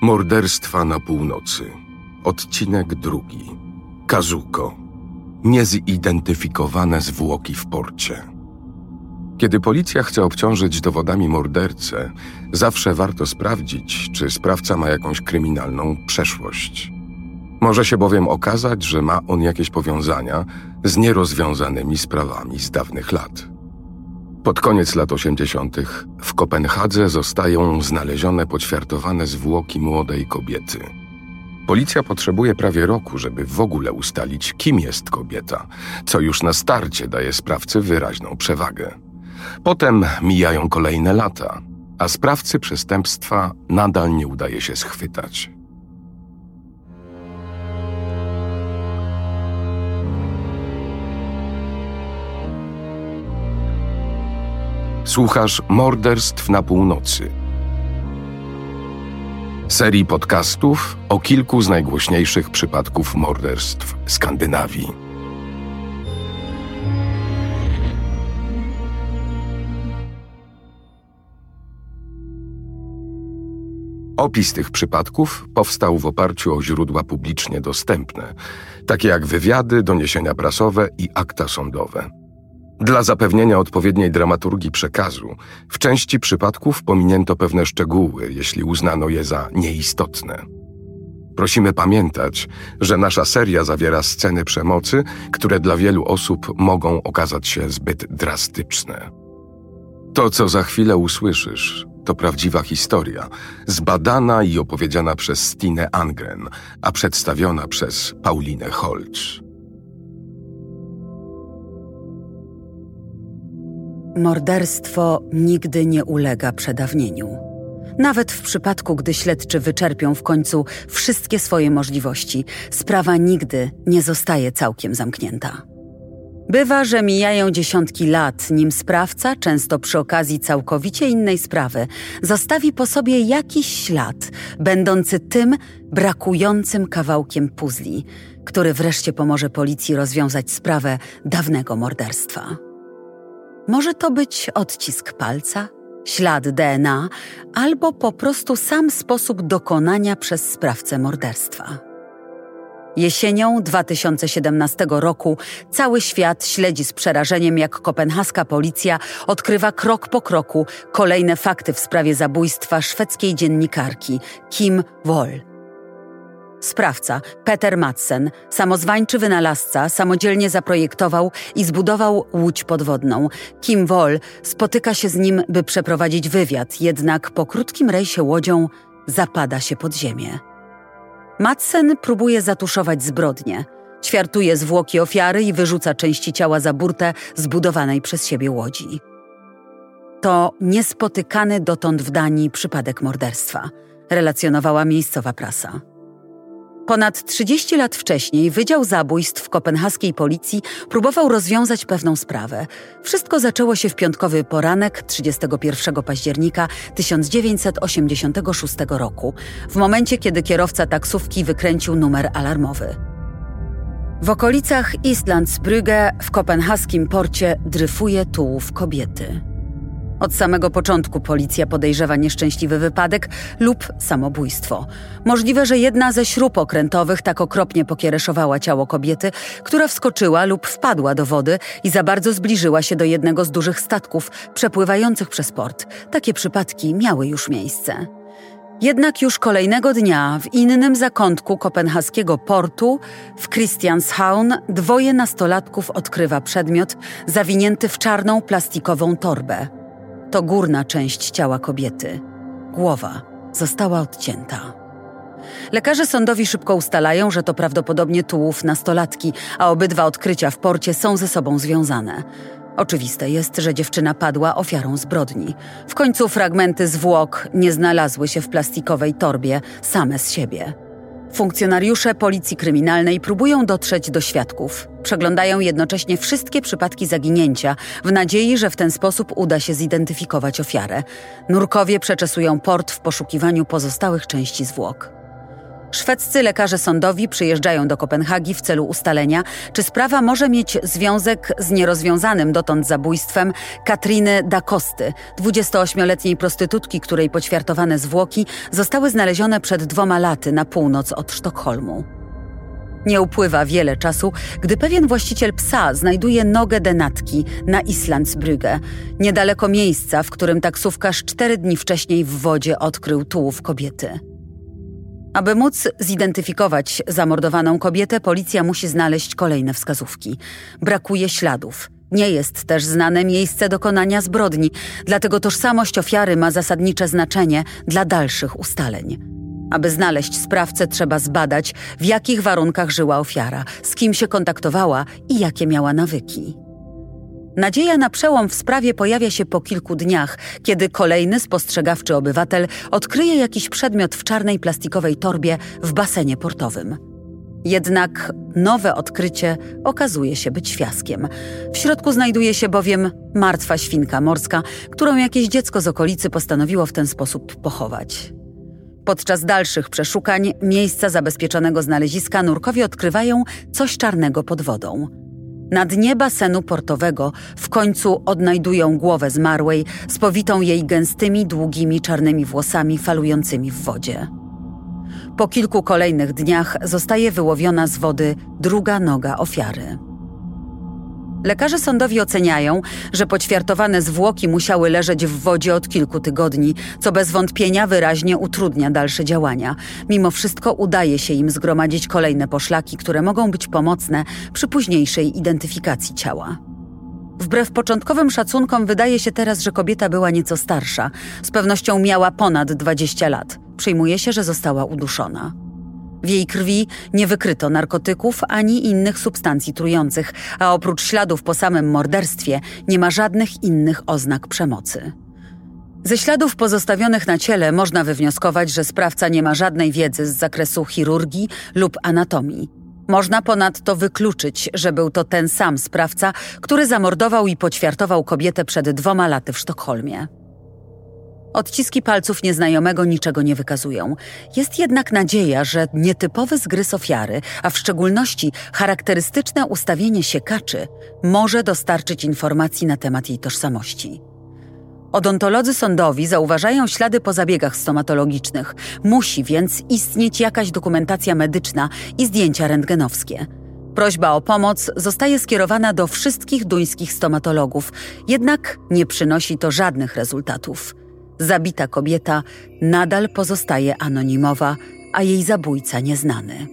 Morderstwa na północy. Odcinek drugi. Kazuko. Niezidentyfikowane zwłoki w porcie. Kiedy policja chce obciążyć dowodami mordercę, zawsze warto sprawdzić, czy sprawca ma jakąś kryminalną przeszłość. Może się bowiem okazać, że ma on jakieś powiązania z nierozwiązanymi sprawami z dawnych lat. Pod koniec lat 80. w Kopenhadze zostają znalezione poćwiartowane zwłoki młodej kobiety. Policja potrzebuje prawie roku, żeby w ogóle ustalić, kim jest kobieta, co już na starcie daje sprawcy wyraźną przewagę. Potem mijają kolejne lata, a sprawcy przestępstwa nadal nie udaje się schwytać. Słuchasz Morderstw na północy. Serii podcastów o kilku z najgłośniejszych przypadków morderstw Skandynawii. Opis tych przypadków powstał w oparciu o źródła publicznie dostępne, takie jak wywiady, doniesienia prasowe i akta sądowe. Dla zapewnienia odpowiedniej dramaturgii przekazu, w części przypadków pominięto pewne szczegóły, jeśli uznano je za nieistotne. Prosimy pamiętać, że nasza seria zawiera sceny przemocy, które dla wielu osób mogą okazać się zbyt drastyczne. To, co za chwilę usłyszysz, to prawdziwa historia, zbadana i opowiedziana przez Stine Angren, a przedstawiona przez Paulinę Holcz. Morderstwo nigdy nie ulega przedawnieniu. Nawet w przypadku, gdy śledczy wyczerpią w końcu wszystkie swoje możliwości, sprawa nigdy nie zostaje całkiem zamknięta. Bywa, że mijają dziesiątki lat, nim sprawca, często przy okazji całkowicie innej sprawy, zostawi po sobie jakiś ślad, będący tym brakującym kawałkiem puzli, który wreszcie pomoże policji rozwiązać sprawę dawnego morderstwa. Może to być odcisk palca, ślad DNA albo po prostu sam sposób dokonania przez sprawcę morderstwa. Jesienią 2017 roku cały świat śledzi z przerażeniem, jak kopenhaska policja odkrywa krok po kroku kolejne fakty w sprawie zabójstwa szwedzkiej dziennikarki Kim Wol. Sprawca, Peter Madsen, samozwańczy wynalazca, samodzielnie zaprojektował i zbudował łódź podwodną. Kim Wol spotyka się z nim, by przeprowadzić wywiad, jednak po krótkim rejsie łodzią zapada się pod ziemię. Madsen próbuje zatuszować zbrodnię. Ćwiartuje zwłoki ofiary i wyrzuca części ciała za burtę zbudowanej przez siebie łodzi. To niespotykany dotąd w Danii przypadek morderstwa, relacjonowała miejscowa prasa. Ponad 30 lat wcześniej Wydział Zabójstw kopenhaskiej policji próbował rozwiązać pewną sprawę. Wszystko zaczęło się w piątkowy poranek 31 października 1986 roku, w momencie kiedy kierowca taksówki wykręcił numer alarmowy. W okolicach Islandsbrügge w kopenhaskim porcie dryfuje tułów kobiety. Od samego początku policja podejrzewa nieszczęśliwy wypadek lub samobójstwo. Możliwe, że jedna ze śrub okrętowych tak okropnie pokiereszowała ciało kobiety, która wskoczyła lub wpadła do wody i za bardzo zbliżyła się do jednego z dużych statków przepływających przez port. Takie przypadki miały już miejsce. Jednak już kolejnego dnia w innym zakątku kopenhaskiego portu, w Christianshavn, dwoje nastolatków odkrywa przedmiot zawinięty w czarną plastikową torbę. To górna część ciała kobiety. Głowa została odcięta. Lekarze sądowi szybko ustalają, że to prawdopodobnie tułów nastolatki, a obydwa odkrycia w porcie są ze sobą związane. Oczywiste jest, że dziewczyna padła ofiarą zbrodni. W końcu fragmenty zwłok nie znalazły się w plastikowej torbie same z siebie. Funkcjonariusze Policji Kryminalnej próbują dotrzeć do świadków. Przeglądają jednocześnie wszystkie przypadki zaginięcia, w nadziei, że w ten sposób uda się zidentyfikować ofiarę. Nurkowie przeczesują port w poszukiwaniu pozostałych części zwłok. Szwedzcy lekarze sądowi przyjeżdżają do Kopenhagi w celu ustalenia, czy sprawa może mieć związek z nierozwiązanym dotąd zabójstwem Katriny da Kosty, 28-letniej prostytutki, której poćwiartowane zwłoki zostały znalezione przed dwoma laty na północ od Sztokholmu. Nie upływa wiele czasu, gdy pewien właściciel psa znajduje nogę denatki na Islandsbrügge, niedaleko miejsca, w którym taksówkarz cztery dni wcześniej w wodzie odkrył tułów kobiety. Aby móc zidentyfikować zamordowaną kobietę, policja musi znaleźć kolejne wskazówki. Brakuje śladów. Nie jest też znane miejsce dokonania zbrodni, dlatego tożsamość ofiary ma zasadnicze znaczenie dla dalszych ustaleń. Aby znaleźć sprawcę, trzeba zbadać, w jakich warunkach żyła ofiara, z kim się kontaktowała i jakie miała nawyki. Nadzieja na przełom w sprawie pojawia się po kilku dniach, kiedy kolejny spostrzegawczy obywatel odkryje jakiś przedmiot w czarnej plastikowej torbie w basenie portowym. Jednak nowe odkrycie okazuje się być fiaskiem. W środku znajduje się bowiem martwa świnka morska, którą jakieś dziecko z okolicy postanowiło w ten sposób pochować. Podczas dalszych przeszukań miejsca zabezpieczonego znaleziska nurkowie odkrywają coś czarnego pod wodą. Na dnie basenu portowego w końcu odnajdują głowę zmarłej, spowitą jej gęstymi, długimi czarnymi włosami falującymi w wodzie. Po kilku kolejnych dniach zostaje wyłowiona z wody druga noga ofiary. Lekarze sądowi oceniają, że poćwiartowane zwłoki musiały leżeć w wodzie od kilku tygodni, co bez wątpienia wyraźnie utrudnia dalsze działania. Mimo wszystko udaje się im zgromadzić kolejne poszlaki, które mogą być pomocne przy późniejszej identyfikacji ciała. Wbrew początkowym szacunkom wydaje się teraz, że kobieta była nieco starsza. Z pewnością miała ponad 20 lat. Przyjmuje się, że została uduszona. W jej krwi nie wykryto narkotyków ani innych substancji trujących, a oprócz śladów po samym morderstwie nie ma żadnych innych oznak przemocy. Ze śladów pozostawionych na ciele można wywnioskować, że sprawca nie ma żadnej wiedzy z zakresu chirurgii lub anatomii. Można ponadto wykluczyć, że był to ten sam sprawca, który zamordował i poćwiartował kobietę przed dwoma laty w Sztokholmie. Odciski palców nieznajomego niczego nie wykazują. Jest jednak nadzieja, że nietypowy zgryz ofiary, a w szczególności charakterystyczne ustawienie siekaczy, może dostarczyć informacji na temat jej tożsamości. Odontolodzy sądowi zauważają ślady po zabiegach stomatologicznych. Musi więc istnieć jakaś dokumentacja medyczna i zdjęcia rentgenowskie. Prośba o pomoc zostaje skierowana do wszystkich duńskich stomatologów, jednak nie przynosi to żadnych rezultatów. Zabita kobieta nadal pozostaje anonimowa, a jej zabójca nieznany.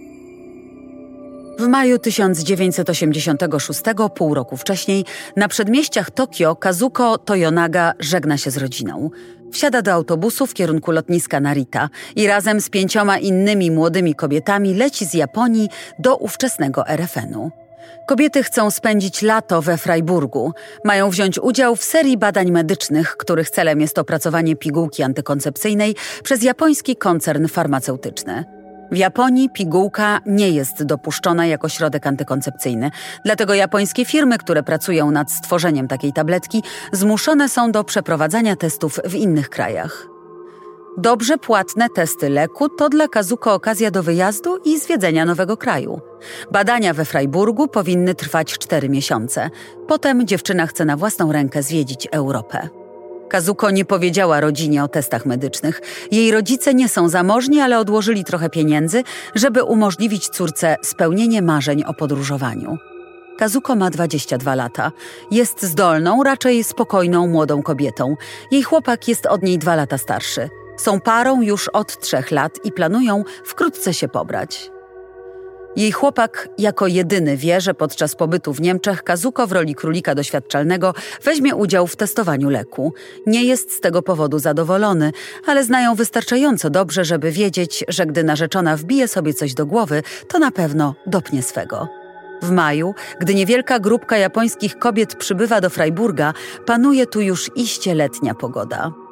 W maju 1986, pół roku wcześniej, na przedmieściach Tokio Kazuko Toyonaga żegna się z rodziną. Wsiada do autobusu w kierunku lotniska Narita i razem z pięcioma innymi młodymi kobietami leci z Japonii do ówczesnego RFN-u. Kobiety chcą spędzić lato we Freiburgu. Mają wziąć udział w serii badań medycznych, których celem jest opracowanie pigułki antykoncepcyjnej przez japoński koncern farmaceutyczny. W Japonii pigułka nie jest dopuszczona jako środek antykoncepcyjny, dlatego japońskie firmy, które pracują nad stworzeniem takiej tabletki, zmuszone są do przeprowadzania testów w innych krajach. Dobrze płatne testy leku to dla Kazuko okazja do wyjazdu i zwiedzenia nowego kraju. Badania we Freiburgu powinny trwać cztery miesiące. Potem dziewczyna chce na własną rękę zwiedzić Europę. Kazuko nie powiedziała rodzinie o testach medycznych. Jej rodzice nie są zamożni, ale odłożyli trochę pieniędzy, żeby umożliwić córce spełnienie marzeń o podróżowaniu. Kazuko ma 22 lata. Jest zdolną, raczej spokojną młodą kobietą. Jej chłopak jest od niej dwa lata starszy. Są parą już od trzech lat i planują wkrótce się pobrać. Jej chłopak jako jedyny wie, że podczas pobytu w Niemczech Kazuko w roli królika doświadczalnego weźmie udział w testowaniu leku. Nie jest z tego powodu zadowolony, ale znają wystarczająco dobrze, żeby wiedzieć, że gdy narzeczona wbije sobie coś do głowy, to na pewno dopnie swego. W maju, gdy niewielka grupka japońskich kobiet przybywa do Freiburga, panuje tu już iście letnia pogoda.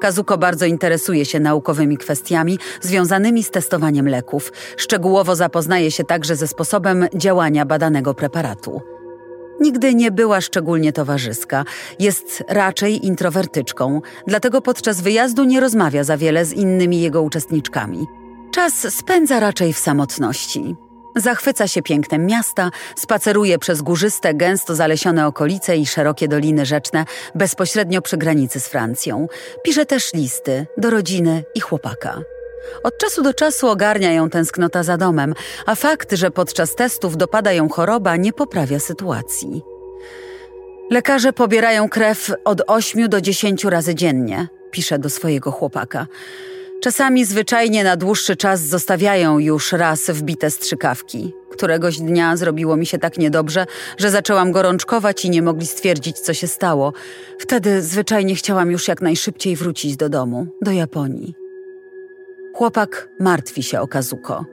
Kazuko bardzo interesuje się naukowymi kwestiami związanymi z testowaniem leków. Szczegółowo zapoznaje się także ze sposobem działania badanego preparatu. Nigdy nie była szczególnie towarzyska, jest raczej introwertyczką, dlatego podczas wyjazdu nie rozmawia za wiele z innymi jego uczestniczkami. Czas spędza raczej w samotności. Zachwyca się pięknem miasta, spaceruje przez górzyste, gęsto zalesione okolice i szerokie doliny rzeczne bezpośrednio przy granicy z Francją. Pisze też listy do rodziny i chłopaka. Od czasu do czasu ogarnia ją tęsknota za domem, a fakt, że podczas testów dopada ją choroba, nie poprawia sytuacji. Lekarze pobierają krew od 8 do 10 razy dziennie, pisze do swojego chłopaka. Czasami zwyczajnie na dłuższy czas zostawiają już raz wbite strzykawki. Któregoś dnia zrobiło mi się tak niedobrze, że zaczęłam gorączkować i nie mogli stwierdzić, co się stało. Wtedy zwyczajnie chciałam już jak najszybciej wrócić do domu, do Japonii. Chłopak martwi się o Kazuko.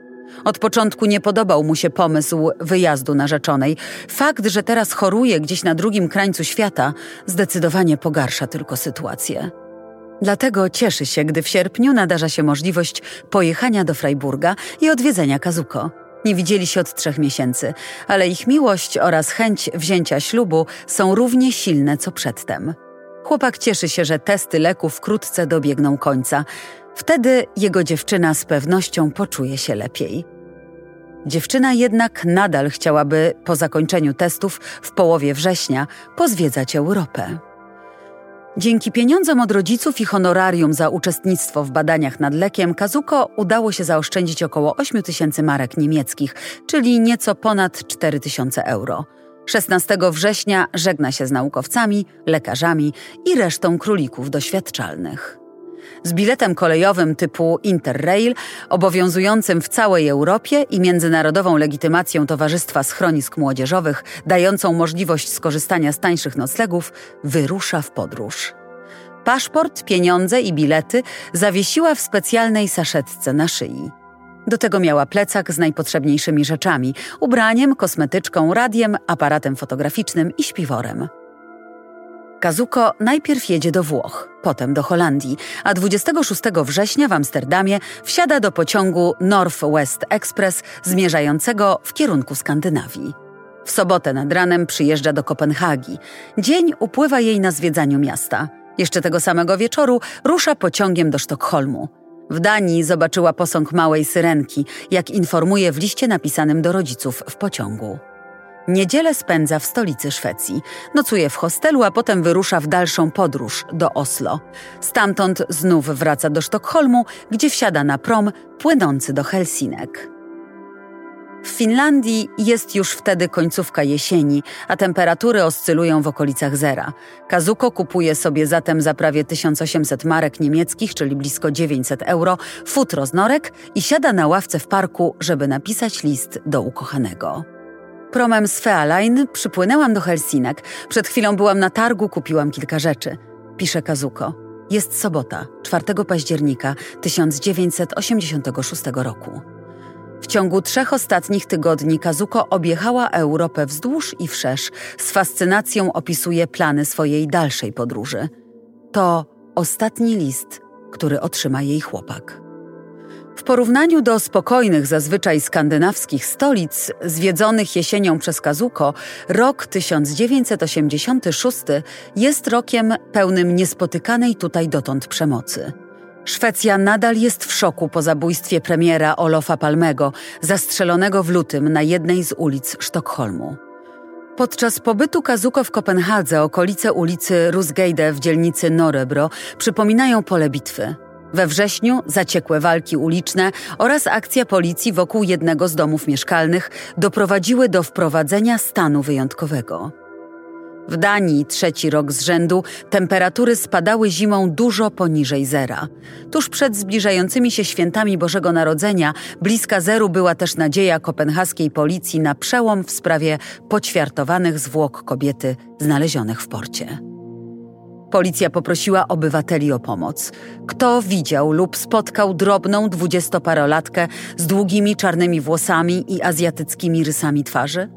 Od początku nie podobał mu się pomysł wyjazdu narzeczonej. Fakt, że teraz choruje gdzieś na drugim krańcu świata, zdecydowanie pogarsza tylko sytuację. Dlatego cieszy się, gdy w sierpniu nadarza się możliwość pojechania do Freiburga i odwiedzenia Kazuko. Nie widzieli się od trzech miesięcy, ale ich miłość oraz chęć wzięcia ślubu są równie silne co przedtem. Chłopak cieszy się, że testy leków wkrótce dobiegną końca. Wtedy jego dziewczyna z pewnością poczuje się lepiej. Dziewczyna jednak nadal chciałaby po zakończeniu testów w połowie września pozwiedzać Europę. Dzięki pieniądzom od rodziców i honorarium za uczestnictwo w badaniach nad lekiem Kazuko udało się zaoszczędzić około 8 tysięcy marek niemieckich, czyli nieco ponad 4 tysiące euro. 16 września żegna się z naukowcami, lekarzami i resztą królików doświadczalnych. Z biletem kolejowym typu Interrail, obowiązującym w całej Europie i międzynarodową legitymacją Towarzystwa Schronisk Młodzieżowych, dającą możliwość skorzystania z tańszych noclegów, wyrusza w podróż. Paszport, pieniądze i bilety zawiesiła w specjalnej saszetce na szyi. Do tego miała plecak z najpotrzebniejszymi rzeczami: ubraniem, kosmetyczką, radiem, aparatem fotograficznym i śpiworem. Kazuko najpierw jedzie do Włoch, potem do Holandii, a 26 września w Amsterdamie wsiada do pociągu North-West Express zmierzającego w kierunku Skandynawii. W sobotę nad ranem przyjeżdża do Kopenhagi. Dzień upływa jej na zwiedzaniu miasta. Jeszcze tego samego wieczoru rusza pociągiem do Sztokholmu. W Danii zobaczyła posąg małej syrenki, jak informuje w liście napisanym do rodziców w pociągu. Niedzielę spędza w stolicy Szwecji. Nocuje w hostelu, a potem wyrusza w dalszą podróż do Oslo. Stamtąd znów wraca do Sztokholmu, gdzie wsiada na prom płynący do Helsinek. W Finlandii jest już wtedy końcówka jesieni, a temperatury oscylują w okolicach zera. Kazuko kupuje sobie zatem za prawie 1800 marek niemieckich, czyli blisko 900 euro, futro z norek i siada na ławce w parku, żeby napisać list do ukochanego. Promem z Fealine przypłynęłam do Helsinek. Przed chwilą byłam na targu, kupiłam kilka rzeczy. Pisze Kazuko. Jest sobota, 4 października 1986 roku. W ciągu trzech ostatnich tygodni Kazuko objechała Europę wzdłuż i wszerz. Z fascynacją opisuje plany swojej dalszej podróży. To ostatni list, który otrzyma jej chłopak. W porównaniu do spokojnych zazwyczaj skandynawskich stolic zwiedzonych jesienią przez Kazuko, rok 1986 jest rokiem pełnym niespotykanej tutaj dotąd przemocy. Szwecja nadal jest w szoku po zabójstwie premiera Olofa Palmego, zastrzelonego w lutym na jednej z ulic Sztokholmu. Podczas pobytu Kazuko w Kopenhadze okolice ulicy Rusgejde w dzielnicy Norebro przypominają pole bitwy. We wrześniu zaciekłe walki uliczne oraz akcja policji wokół jednego z domów mieszkalnych doprowadziły do wprowadzenia stanu wyjątkowego. W Danii trzeci rok z rzędu temperatury spadały zimą dużo poniżej zera. Tuż przed zbliżającymi się świętami Bożego Narodzenia bliska zeru była też nadzieja kopenhaskiej policji na przełom w sprawie poćwiartowanych zwłok kobiety znalezionych w porcie. Policja poprosiła obywateli o pomoc. Kto widział lub spotkał drobną dwudziestoparolatkę z długimi czarnymi włosami i azjatyckimi rysami twarzy?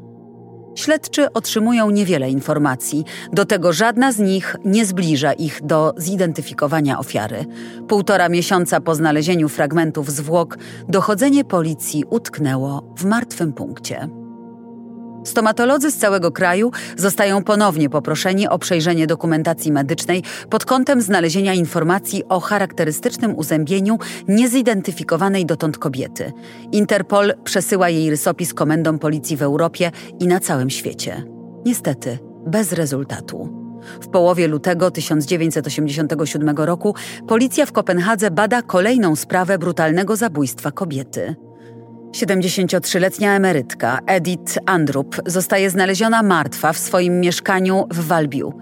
Śledczy otrzymują niewiele informacji, do tego żadna z nich nie zbliża ich do zidentyfikowania ofiary. Półtora miesiąca po znalezieniu fragmentów zwłok, dochodzenie policji utknęło w martwym punkcie. Stomatolodzy z całego kraju zostają ponownie poproszeni o przejrzenie dokumentacji medycznej pod kątem znalezienia informacji o charakterystycznym uzębieniu niezidentyfikowanej dotąd kobiety. Interpol przesyła jej rysopis komendom policji w Europie i na całym świecie. Niestety, bez rezultatu. W połowie lutego 1987 roku policja w Kopenhadze bada kolejną sprawę brutalnego zabójstwa kobiety. 73-letnia emerytka Edith Andrup zostaje znaleziona martwa w swoim mieszkaniu w Walbiu.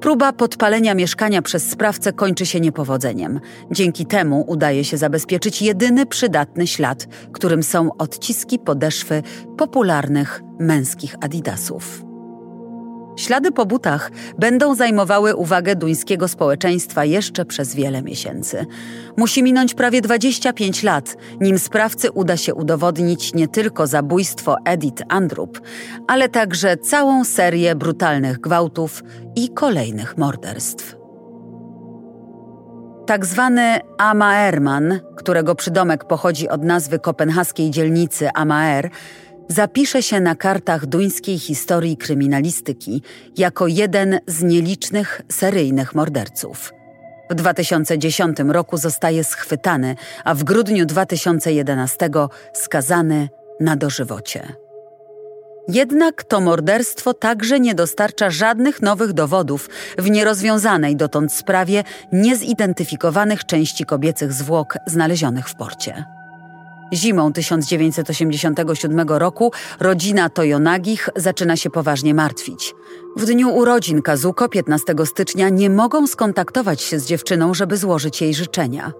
Próba podpalenia mieszkania przez sprawcę kończy się niepowodzeniem. Dzięki temu udaje się zabezpieczyć jedyny przydatny ślad, którym są odciski podeszwy popularnych męskich adidasów. Ślady po butach będą zajmowały uwagę duńskiego społeczeństwa jeszcze przez wiele miesięcy. Musi minąć prawie 25 lat, nim sprawcy uda się udowodnić nie tylko zabójstwo Edith Andrup, ale także całą serię brutalnych gwałtów i kolejnych morderstw. Tak zwany Amaerman, którego przydomek pochodzi od nazwy kopenhaskiej dzielnicy Amaer, zapisze się na kartach duńskiej historii kryminalistyki jako jeden z nielicznych seryjnych morderców. W 2010 roku zostaje schwytany, a w grudniu 2011 skazany na dożywocie. Jednak to morderstwo także nie dostarcza żadnych nowych dowodów w nierozwiązanej dotąd sprawie niezidentyfikowanych części kobiecych zwłok znalezionych w porcie. Zimą 1987 roku rodzina Toyonagich zaczyna się poważnie martwić. W dniu urodzin Kazuko 15 stycznia nie mogą skontaktować się z dziewczyną, żeby złożyć jej życzenia.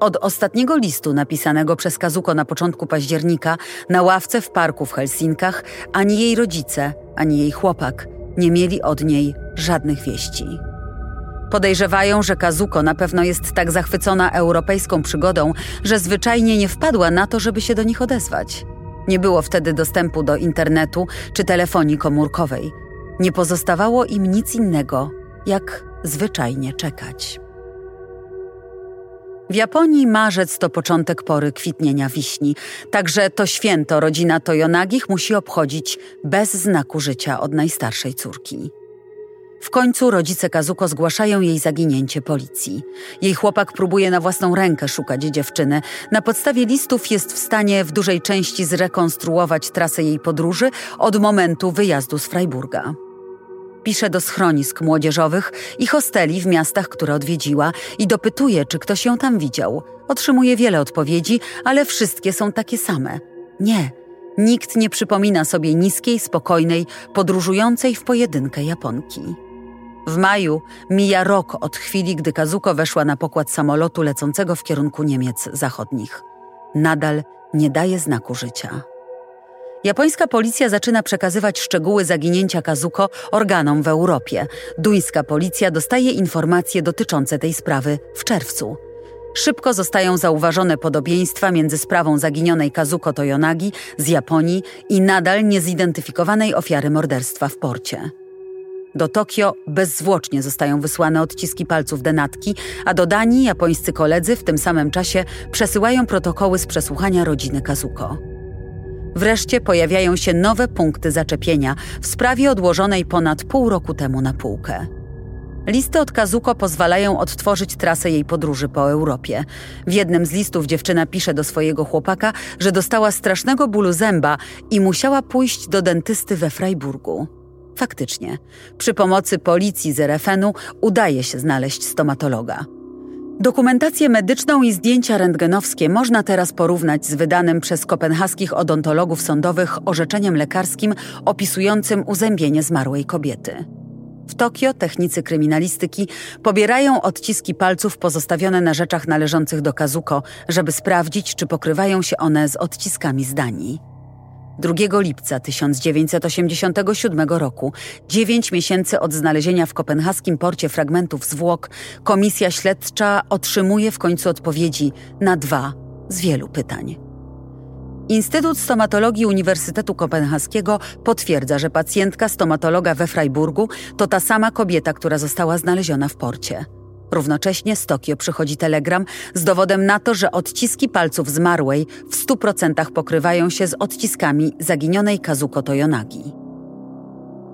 Od ostatniego listu napisanego przez Kazuko na początku października na ławce w parku w Helsinkach ani jej rodzice, ani jej chłopak nie mieli od niej żadnych wieści. Podejrzewają, że Kazuko na pewno jest tak zachwycona europejską przygodą, że zwyczajnie nie wpadła na to, żeby się do nich odezwać. Nie było wtedy dostępu do internetu czy telefonii komórkowej. Nie pozostawało im nic innego, jak zwyczajnie czekać. W Japonii marzec to początek pory kwitnienia wiśni, także to święto rodzina Toyonagich musi obchodzić bez znaku życia od najstarszej córki. W końcu rodzice Kazuko zgłaszają jej zaginięcie policji. Jej chłopak próbuje na własną rękę szukać dziewczyny. Na podstawie listów jest w stanie w dużej części zrekonstruować trasę jej podróży od momentu wyjazdu z Freiburga. Pisze do schronisk młodzieżowych i hosteli w miastach, które odwiedziła i dopytuje, czy ktoś ją tam widział. Otrzymuje wiele odpowiedzi, ale wszystkie są takie same. Nie, nikt nie przypomina sobie niskiej, spokojnej, podróżującej w pojedynkę Japonki. W maju mija rok od chwili, gdy Kazuko weszła na pokład samolotu lecącego w kierunku Niemiec zachodnich. Nadal nie daje znaku życia. Japońska policja zaczyna przekazywać szczegóły zaginięcia Kazuko organom w Europie. Duńska policja dostaje informacje dotyczące tej sprawy w czerwcu. Szybko zostają zauważone podobieństwa między sprawą zaginionej Kazuko Toyonagi z Japonii i nadal niezidentyfikowanej ofiary morderstwa w porcie. Do Tokio bezzwłocznie zostają wysłane odciski palców denatki, a do Danii japońscy koledzy w tym samym czasie przesyłają protokoły z przesłuchania rodziny Kazuko. Wreszcie pojawiają się nowe punkty zaczepienia w sprawie odłożonej ponad pół roku temu na półkę. Listy od Kazuko pozwalają odtworzyć trasę jej podróży po Europie. W jednym z listów dziewczyna pisze do swojego chłopaka, że dostała strasznego bólu zęba i musiała pójść do dentysty we Freiburgu. Faktycznie, przy pomocy policji z RFN-u udaje się znaleźć stomatologa. Dokumentację medyczną i zdjęcia rentgenowskie można teraz porównać z wydanym przez kopenhaskich odontologów sądowych orzeczeniem lekarskim opisującym uzębienie zmarłej kobiety. W Tokio technicy kryminalistyki pobierają odciski palców pozostawione na rzeczach należących do Kazuko, żeby sprawdzić, czy pokrywają się one z odciskami z Danii. 2 lipca 1987 roku, dziewięć miesięcy od znalezienia w kopenhaskim porcie fragmentów zwłok, komisja śledcza otrzymuje w końcu odpowiedzi na dwa z wielu pytań. Instytut Stomatologii Uniwersytetu Kopenhaskiego potwierdza, że pacjentka stomatologa we Freiburgu to ta sama kobieta, która została znaleziona w porcie. Równocześnie z Tokio przychodzi telegram z dowodem na to, że odciski palców zmarłej w 100% pokrywają się z odciskami zaginionej Kazuko Toyonagi.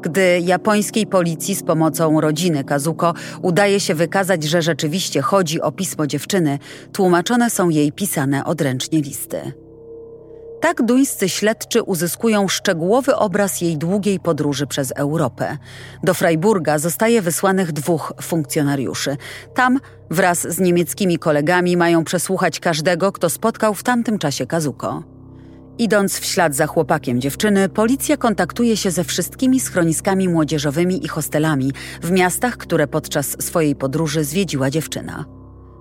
Gdy japońskiej policji z pomocą rodziny Kazuko udaje się wykazać, że rzeczywiście chodzi o pismo dziewczyny, tłumaczone są jej pisane odręcznie listy. Tak duńscy śledczy uzyskują szczegółowy obraz jej długiej podróży przez Europę. Do Freiburga zostaje wysłanych dwóch funkcjonariuszy. Tam wraz z niemieckimi kolegami mają przesłuchać każdego, kto spotkał w tamtym czasie Kazuko. Idąc w ślad za chłopakiem dziewczyny, policja kontaktuje się ze wszystkimi schroniskami młodzieżowymi i hostelami w miastach, które podczas swojej podróży zwiedziła dziewczyna.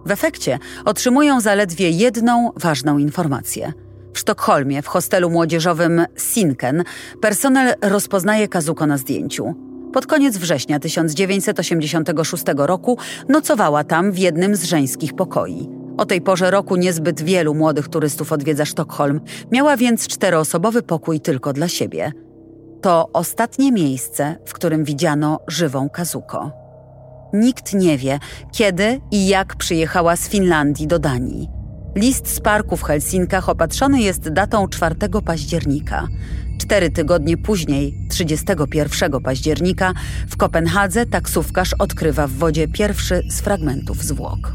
W efekcie otrzymują zaledwie jedną ważną informację – w Sztokholmie, w hostelu młodzieżowym Sinken, personel rozpoznaje Kazuko na zdjęciu. Pod koniec września 1986 roku nocowała tam w jednym z żeńskich pokoi. O tej porze roku niezbyt wielu młodych turystów odwiedza Sztokholm, miała więc czteroosobowy pokój tylko dla siebie. To ostatnie miejsce, w którym widziano żywą Kazuko. Nikt nie wie, kiedy i jak przyjechała z Finlandii do Danii. List z parku w Helsinkach opatrzony jest datą 4 października. Cztery tygodnie później, 31 października, w Kopenhadze taksówkarz odkrywa w wodzie pierwszy z fragmentów zwłok.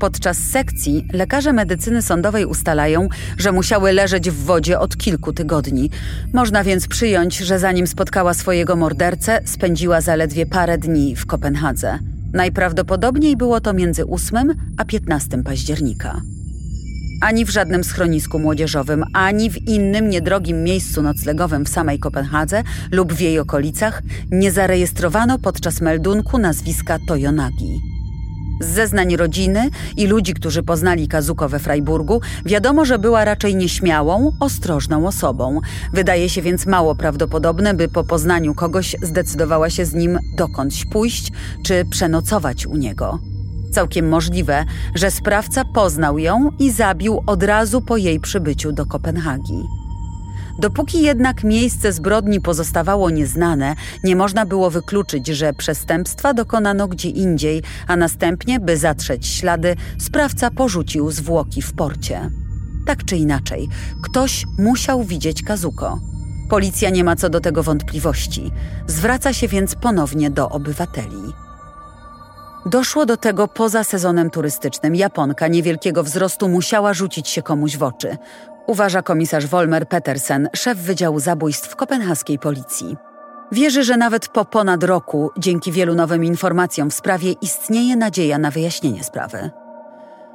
Podczas sekcji lekarze medycyny sądowej ustalają, że musiały leżeć w wodzie od kilku tygodni. Można więc przyjąć, że zanim spotkała swojego mordercę, spędziła zaledwie parę dni w Kopenhadze. Najprawdopodobniej było to między 8 a 15 października. Ani w żadnym schronisku młodzieżowym, ani w innym niedrogim miejscu noclegowym w samej Kopenhadze lub w jej okolicach nie zarejestrowano podczas meldunku nazwiska Toyonagi. Z zeznań rodziny i ludzi, którzy poznali Kazuko we Freiburgu, wiadomo, że była raczej nieśmiałą, ostrożną osobą. Wydaje się więc mało prawdopodobne, by po poznaniu kogoś zdecydowała się z nim dokądś pójść czy przenocować u niego. Całkiem możliwe, że sprawca poznał ją i zabił od razu po jej przybyciu do Kopenhagi. Dopóki jednak miejsce zbrodni pozostawało nieznane, nie można było wykluczyć, że przestępstwa dokonano gdzie indziej, a następnie, by zatrzeć ślady, sprawca porzucił zwłoki w porcie. Tak czy inaczej, ktoś musiał widzieć Kazuko. Policja nie ma co do tego wątpliwości. Zwraca się więc ponownie do obywateli. Doszło do tego poza sezonem turystycznym. Japonka niewielkiego wzrostu musiała rzucić się komuś w oczy. Uważa komisarz Wolmer Petersen, szef Wydziału Zabójstw kopenhaskiej policji. Wierzy, że nawet po ponad roku, dzięki wielu nowym informacjom w sprawie, istnieje nadzieja na wyjaśnienie sprawy.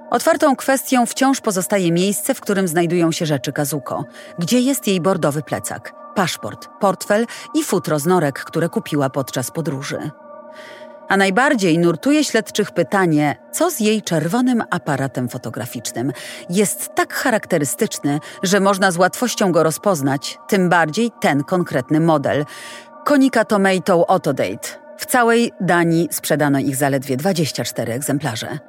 Otwartą kwestią wciąż pozostaje miejsce, w którym znajdują się rzeczy Kazuko. Gdzie jest jej bordowy plecak, paszport, portfel i futro z norek, które kupiła podczas podróży. A najbardziej nurtuje śledczych pytanie, co z jej czerwonym aparatem fotograficznym. Jest tak charakterystyczny, że można z łatwością go rozpoznać, tym bardziej ten konkretny model. Konica Tomato Autodate. W całej Danii sprzedano ich zaledwie 24 egzemplarze.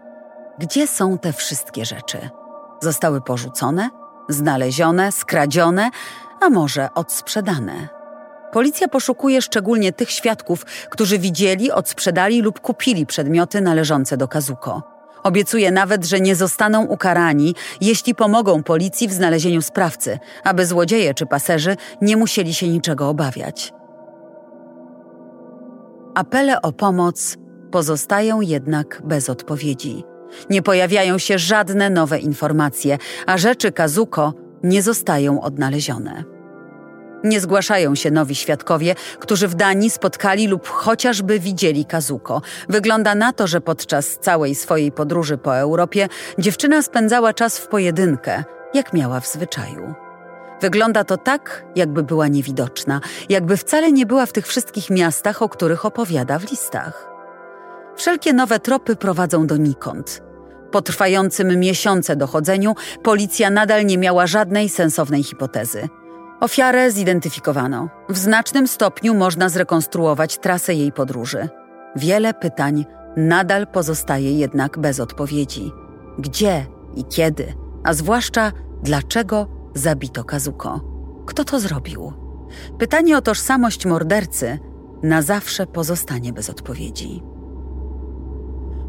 Gdzie są te wszystkie rzeczy? Zostały porzucone, znalezione, skradzione, a może odsprzedane? Policja poszukuje szczególnie tych świadków, którzy widzieli, odsprzedali lub kupili przedmioty należące do Kazuko. Obiecuje nawet, że nie zostaną ukarani, jeśli pomogą policji w znalezieniu sprawcy, aby złodzieje czy paserzy nie musieli się niczego obawiać. Apele o pomoc pozostają jednak bez odpowiedzi. Nie pojawiają się żadne nowe informacje, a rzeczy Kazuko nie zostają odnalezione. Nie zgłaszają się nowi świadkowie, którzy w Danii spotkali lub chociażby widzieli Kazuko. Wygląda na to, że podczas całej swojej podróży po Europie dziewczyna spędzała czas w pojedynkę, jak miała w zwyczaju. Wygląda to tak, jakby była niewidoczna, jakby wcale nie była w tych wszystkich miastach, o których opowiada w listach. Wszelkie nowe tropy prowadzą donikąd. Po trwającym miesiące dochodzeniu policja nadal nie miała żadnej sensownej hipotezy. Ofiarę zidentyfikowano. W znacznym stopniu można zrekonstruować trasę jej podróży. Wiele pytań nadal pozostaje jednak bez odpowiedzi. Gdzie i kiedy, a zwłaszcza dlaczego zabito Kazuko? Kto to zrobił? Pytanie o tożsamość mordercy na zawsze pozostanie bez odpowiedzi.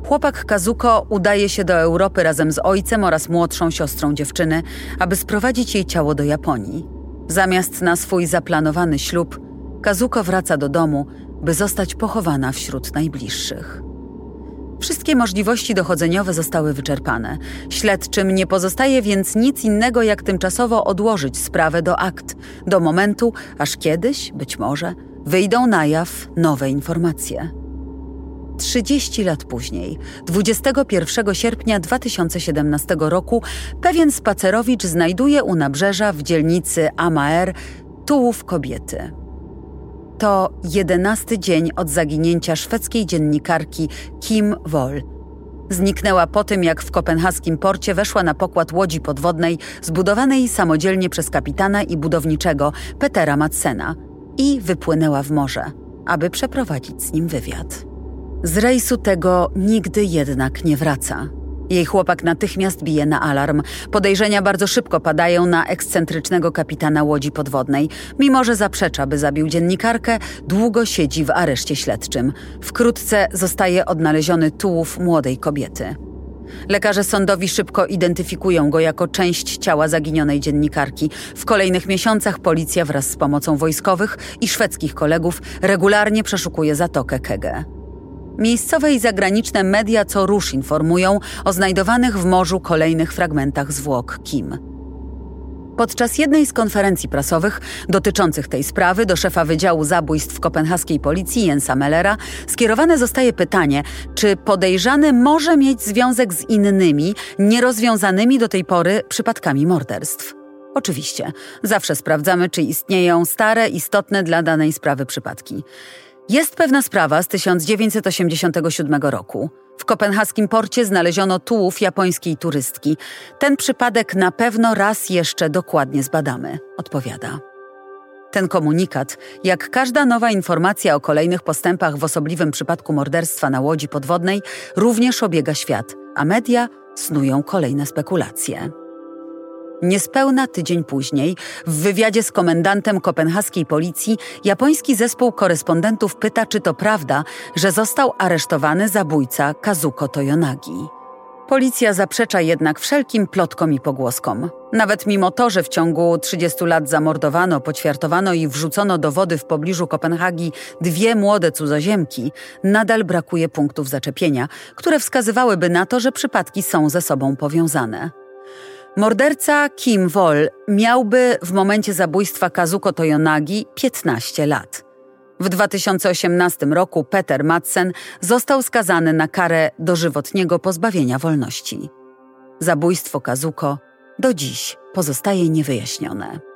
Chłopak Kazuko udaje się do Europy razem z ojcem oraz młodszą siostrą dziewczyny, aby sprowadzić jej ciało do Japonii. Zamiast na swój zaplanowany ślub, Kazuko wraca do domu, by zostać pochowana wśród najbliższych. Wszystkie możliwości dochodzeniowe zostały wyczerpane. Śledczym nie pozostaje więc nic innego, jak tymczasowo odłożyć sprawę do akt, do momentu, aż kiedyś, być może, wyjdą na jaw nowe informacje. 30 lat później, 21 sierpnia 2017 roku, pewien spacerowicz znajduje u nabrzeża w dzielnicy Amaer tułów kobiety. To jedenasty dzień od zaginięcia szwedzkiej dziennikarki Kim Wol. Zniknęła po tym, jak w kopenhaskim porcie weszła na pokład łodzi podwodnej zbudowanej samodzielnie przez kapitana i budowniczego Petera Madsena i wypłynęła w morze, aby przeprowadzić z nim wywiad. Z rejsu tego nigdy jednak nie wraca. Jej chłopak natychmiast bije na alarm. Podejrzenia bardzo szybko padają na ekscentrycznego kapitana łodzi podwodnej. Mimo, że zaprzecza, by zabił dziennikarkę, długo siedzi w areszcie śledczym. Wkrótce zostaje odnaleziony tułów młodej kobiety. Lekarze sądowi szybko identyfikują go jako część ciała zaginionej dziennikarki. W kolejnych miesiącach policja wraz z pomocą wojskowych i szwedzkich kolegów regularnie przeszukuje zatokę Kege. Miejscowe i zagraniczne media co rusz informują o znajdowanych w morzu kolejnych fragmentach zwłok Kim. Podczas jednej z konferencji prasowych dotyczących tej sprawy do szefa Wydziału Zabójstw kopenhaskiej policji Jensa Mellera skierowane zostaje pytanie, czy podejrzany może mieć związek z innymi, nierozwiązanymi do tej pory przypadkami morderstw. Oczywiście, zawsze sprawdzamy, czy istnieją stare, istotne dla danej sprawy przypadki. Jest pewna sprawa z 1987 roku. W kopenhaskim porcie znaleziono tułów japońskiej turystki. Ten przypadek na pewno raz jeszcze dokładnie zbadamy, odpowiada. Ten komunikat, jak każda nowa informacja o kolejnych postępach w osobliwym przypadku morderstwa na łodzi podwodnej, również obiega świat, a media snują kolejne spekulacje. Niespełna tydzień później, w wywiadzie z komendantem kopenhaskiej policji, japoński zespół korespondentów pyta, czy to prawda, że został aresztowany zabójca Kazuko Toyonagi. Policja zaprzecza jednak wszelkim plotkom i pogłoskom. Nawet mimo to, że w ciągu 30 lat zamordowano, poćwiartowano i wrzucono do wody w pobliżu Kopenhagi dwie młode cudzoziemki, nadal brakuje punktów zaczepienia, które wskazywałyby na to, że przypadki są ze sobą powiązane. Morderca Kim Wol miałby w momencie zabójstwa Kazuko Toyonagi 15 lat. W 2018 roku Peter Madsen został skazany na karę dożywotniego pozbawienia wolności. Zabójstwo Kazuko do dziś pozostaje niewyjaśnione.